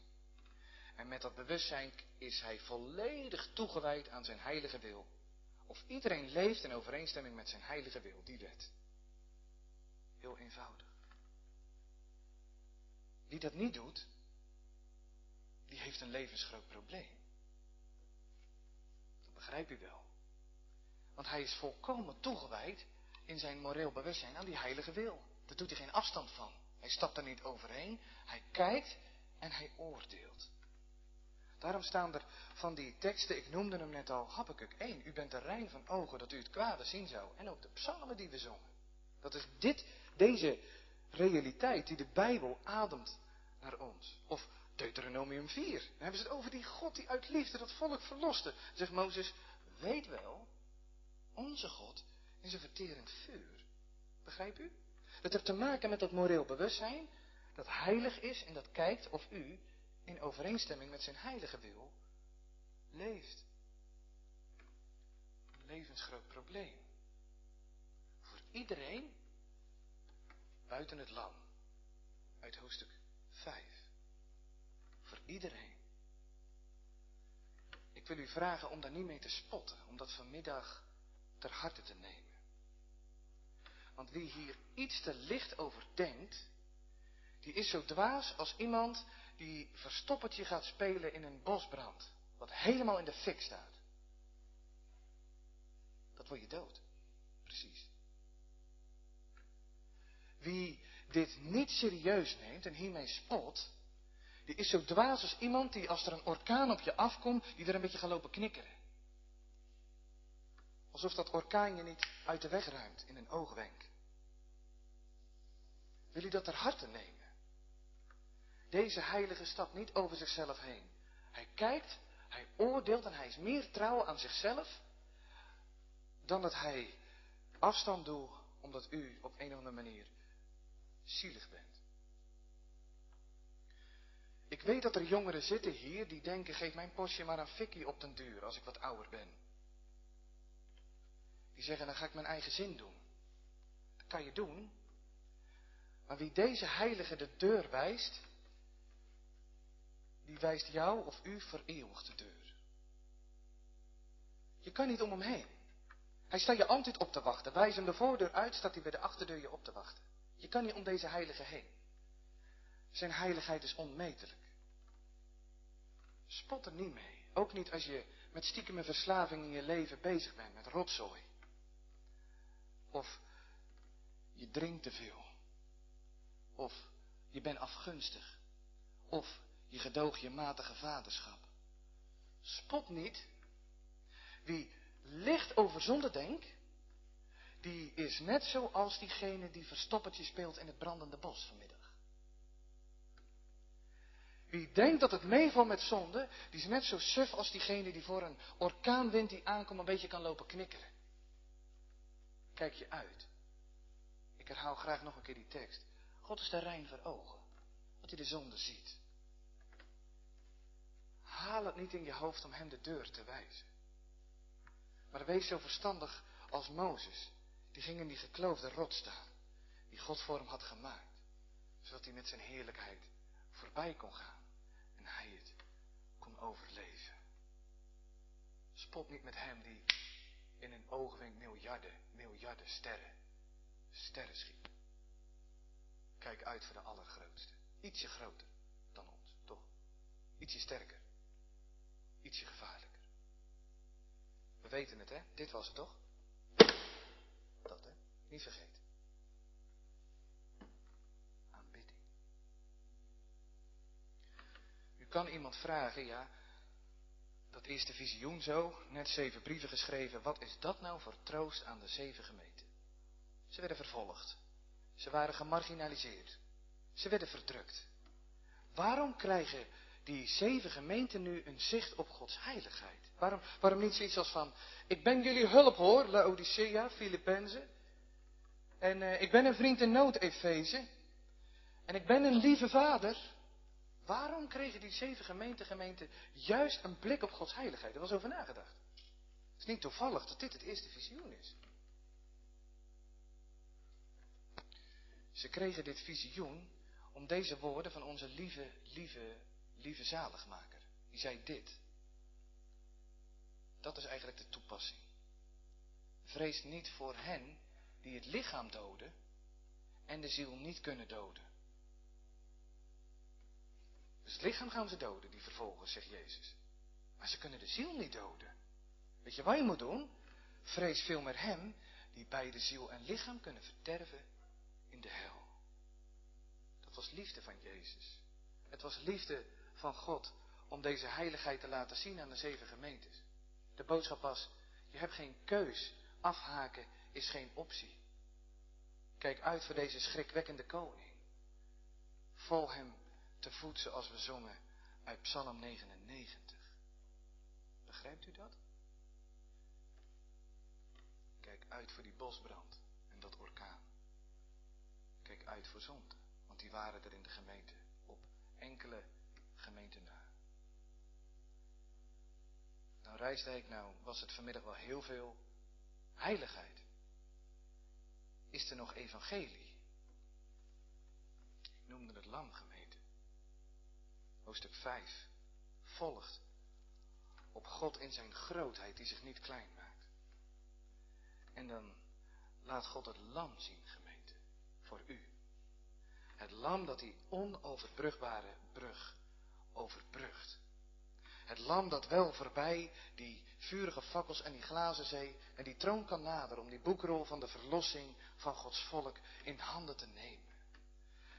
En met dat bewustzijn is hij volledig toegewijd aan zijn heilige wil. Of iedereen leeft in overeenstemming met zijn heilige wil, die wet. Heel eenvoudig. Wie dat niet doet, die heeft een levensgroot probleem. Dat begrijp u wel. Want hij is volkomen toegewijd in zijn moreel bewustzijn aan die heilige wil. Daar doet hij geen afstand van. Hij stapt er niet overheen. Hij kijkt en hij oordeelt. Daarom staan er van die teksten, ik noemde hem net al, Habakkuk 1. U bent er rein van ogen dat u het kwade zien zou. En ook de psalmen die we zongen. Dat is dit, deze realiteit die de Bijbel ademt naar ons. Of Deuteronomium 4. Dan hebben ze het over die God die uit liefde dat volk verloste. Zegt Mozes, weet wel, onze God is een verterend vuur. Begrijp u? Het heeft te maken met dat moreel bewustzijn, dat heilig is en dat kijkt of u in overeenstemming met zijn heilige wil leeft. Een levensgroot probleem. Voor iedereen buiten het lam. Uit hoofdstuk 5. Voor iedereen. Ik wil u vragen om daar niet mee te spotten, om dat vanmiddag ter harte te nemen. Want wie hier iets te licht over denkt, die is zo dwaas als iemand die verstoppertje gaat spelen in een bosbrand, wat helemaal in de fik staat. Dat word je dood. Precies. Wie dit niet serieus neemt en hiermee spot, die is zo dwaas als iemand die als er een orkaan op je afkomt, die er een beetje gaat lopen knikkeren. Alsof dat orkaan je niet uit de weg ruimt in een oogwenk. Wil u dat ter harte nemen? Deze heilige stapt niet over zichzelf heen. Hij kijkt, hij oordeelt en hij is meer trouw aan zichzelf dan dat hij afstand doet omdat u op een of andere manier zielig bent. Ik weet dat er jongeren zitten hier die denken, geef mijn postje maar een fikkie op den duur als ik wat ouder ben. Die zeggen, dan ga ik mijn eigen zin doen. Dat kan je doen. Maar wie deze heilige de deur wijst, die wijst jou of u voor eeuwig de deur. Je kan niet om hem heen. Hij staat je altijd op te wachten. Wijs hem de voordeur uit, staat hij bij de achterdeur je op te wachten. Je kan niet om deze heilige heen. Zijn heiligheid is onmetelijk. Spot er niet mee. Ook niet als je met stiekeme verslaving in je leven bezig bent, met rotzooi. Of je drinkt te veel. Of je bent afgunstig. Of je gedoog je matige vaderschap. Spot niet. Wie licht over zonde denkt, die is net zoals diegene die verstoppertje speelt in het brandende bos vanmiddag. Wie denkt dat het meevalt met zonde, die is net zo suf als diegene die voor een orkaanwind die aankomt een beetje kan lopen knikkeren. Kijk je uit. Ik herhaal graag nog een keer die tekst. God is de rein voor ogen, dat hij de zonde ziet. Haal het niet in je hoofd om hem de deur te wijzen. Maar wees zo verstandig als Mozes. Die ging in die gekloofde rot staan. Die God voor hem had gemaakt. Zodat hij met zijn heerlijkheid voorbij kon gaan. En hij het kon overleven. Spot niet met hem die in een oogwenk miljarden, miljarden sterren, sterren schiet. Kijk uit voor de allergrootste. Ietsje groter dan ons, toch? Ietsje sterker. Ietsje gevaarlijker. We weten het, hè? Dit was het toch? Dat, hè? Niet vergeten. Aanbidding. U kan iemand vragen, ja, dat eerste visioen zo, net zeven brieven geschreven, wat is dat nou voor troost aan de zeven gemeenten? Ze werden vervolgd. Ze waren gemarginaliseerd. Ze werden verdrukt. Waarom krijgen die zeven gemeenten nu een zicht op Gods heiligheid? Waarom, waarom niet zoiets als van, ik ben jullie hulp hoor, Laodicea, Filippenzen. En uh, ik ben een vriend in nood, Efeze. En ik ben een lieve vader. Waarom kregen die zeven gemeentegemeenten juist een blik op Gods heiligheid? Er was over nagedacht. Het is niet toevallig dat dit het eerste visioen is. Ze kregen dit visioen om deze woorden van onze lieve, lieve, lieve zaligmaker. Die zei dit. Dat is eigenlijk de toepassing. Vrees niet voor hen die het lichaam doden en de ziel niet kunnen doden. Dus het lichaam gaan ze doden, die vervolgen, zegt Jezus. Maar ze kunnen de ziel niet doden. Weet je wat je moet doen? Vrees veel meer hem die beide ziel en lichaam kunnen verterven in de hel. Dat was liefde van Jezus. Het was liefde van God om deze heiligheid te laten zien aan de zeven gemeentes. De boodschap was, je hebt geen keus. Afhaken is geen optie. Kijk uit voor deze schrikwekkende koning. Vol hem te voet zoals we zongen uit Psalm 99. Begrijpt u dat? Kijk uit voor die bosbrand en dat orkaan. Kijk uit voor zonde, want die waren er in de gemeente op enkele gemeenten na. Nou, Rijsdijk, nou was het vanmiddag wel heel veel heiligheid. Is er nog evangelie? Ik noemde het lam gemeente. Hoofdstuk 5 volgt op God in zijn grootheid die zich niet klein maakt. En dan laat God het lam zien, gemeente, voor u. Het lam dat die onoverbrugbare brug overbrugt. Het lam dat wel voorbij die vurige fakkels en die glazen zee en die troon kan naderen om die boekrol van de verlossing van Gods volk in handen te nemen.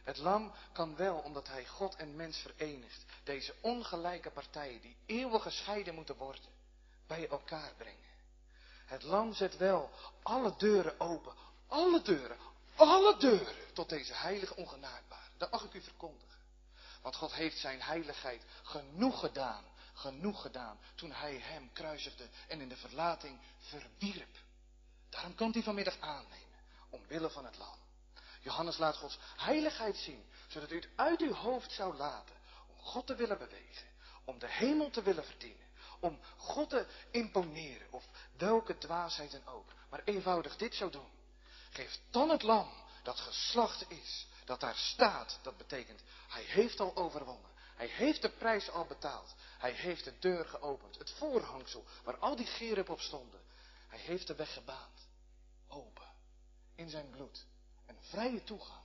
Het lam kan wel, omdat hij God en mens verenigt, deze ongelijke partijen die eeuwig gescheiden moeten worden, bij elkaar brengen. Het lam zet wel alle deuren open, alle deuren, alle deuren tot deze heilige ongenaakbare. Dat mag ik u verkondigen. Want God heeft zijn heiligheid genoeg gedaan, genoeg gedaan, toen hij hem kruisigde en in de verlating verwierp. Daarom kan hij vanmiddag aannemen, omwille van het lam. Johannes laat Gods heiligheid zien, zodat u het uit uw hoofd zou laten, om God te willen bewegen, om de hemel te willen verdienen, om God te imponeren, of welke dwaasheid ook, maar eenvoudig dit zou doen. Geef dan het lam dat geslacht is, dat daar staat, dat betekent, hij heeft al overwonnen. Hij heeft de prijs al betaald. Hij heeft de deur geopend. Het voorhangsel waar al die geren op stonden. Hij heeft de weg gebaand. Open. In zijn bloed. Een vrije toegang.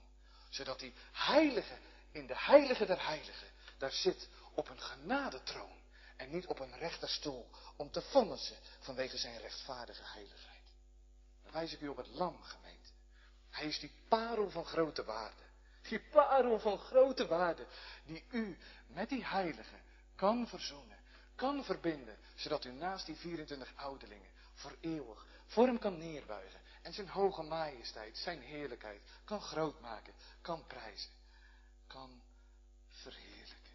Zodat die heilige in de heilige der heiligen daar zit op een genadetroon. En niet op een rechterstoel om te vonnissen vanwege zijn rechtvaardige heiligheid. Dan wijs ik u op het lam, gemeente. Hij is die parel van grote waarde. Die parel van grote waarde, die u met die heilige kan verzoenen, kan verbinden, zodat u naast die 24 ouderlingen voor eeuwig voor hem kan neerbuigen en zijn hoge majesteit, zijn heerlijkheid kan grootmaken, kan prijzen, kan verheerlijken.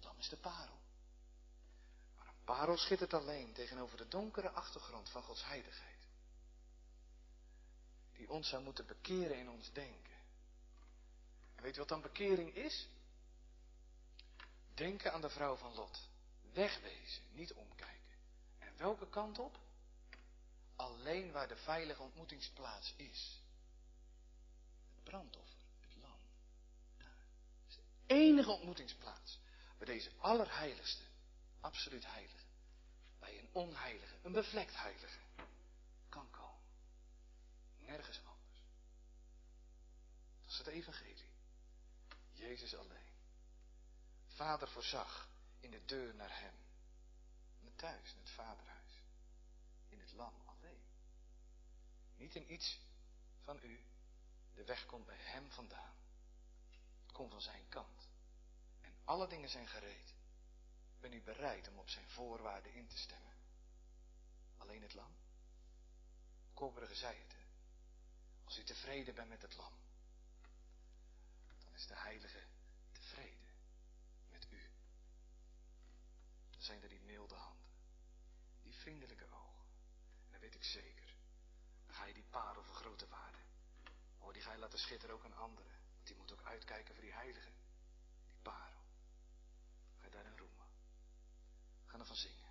Dan is de parel. Maar een parel schittert alleen tegenover de donkere achtergrond van Gods heiligheid. Die ons zou moeten bekeren in ons denken. Weet je wat dan bekering is? Denken aan de vrouw van Lot. Wegwezen, niet omkijken. En welke kant op? Alleen waar de veilige ontmoetingsplaats is. Het brandoffer, het lam. Daar. is de enige ontmoetingsplaats. Bij deze allerheiligste, absoluut heilige. Bij een onheilige, een bevlekt heilige. Kan komen. Nergens anders. Dat is het evangelie. Jezus alleen. Vader voorzag in de deur naar hem. In thuis, in het vaderhuis. In het lam alleen. Niet in iets van u. De weg komt bij hem vandaan. Het komt van zijn kant. En alle dingen zijn gereed. Ben u bereid om op zijn voorwaarden in te stemmen? Alleen het lam? Koperige zei het. Als u tevreden bent met het lam is de heilige tevreden met u. Dan zijn er die milde handen, die vriendelijke ogen. En dan weet ik zeker, dan ga je die parel van grote waarde. Oh, die ga je laten schitteren ook aan anderen. Want die moet ook uitkijken voor die heilige. Die parel. Ga je daarin roemen. Ga ervan zingen.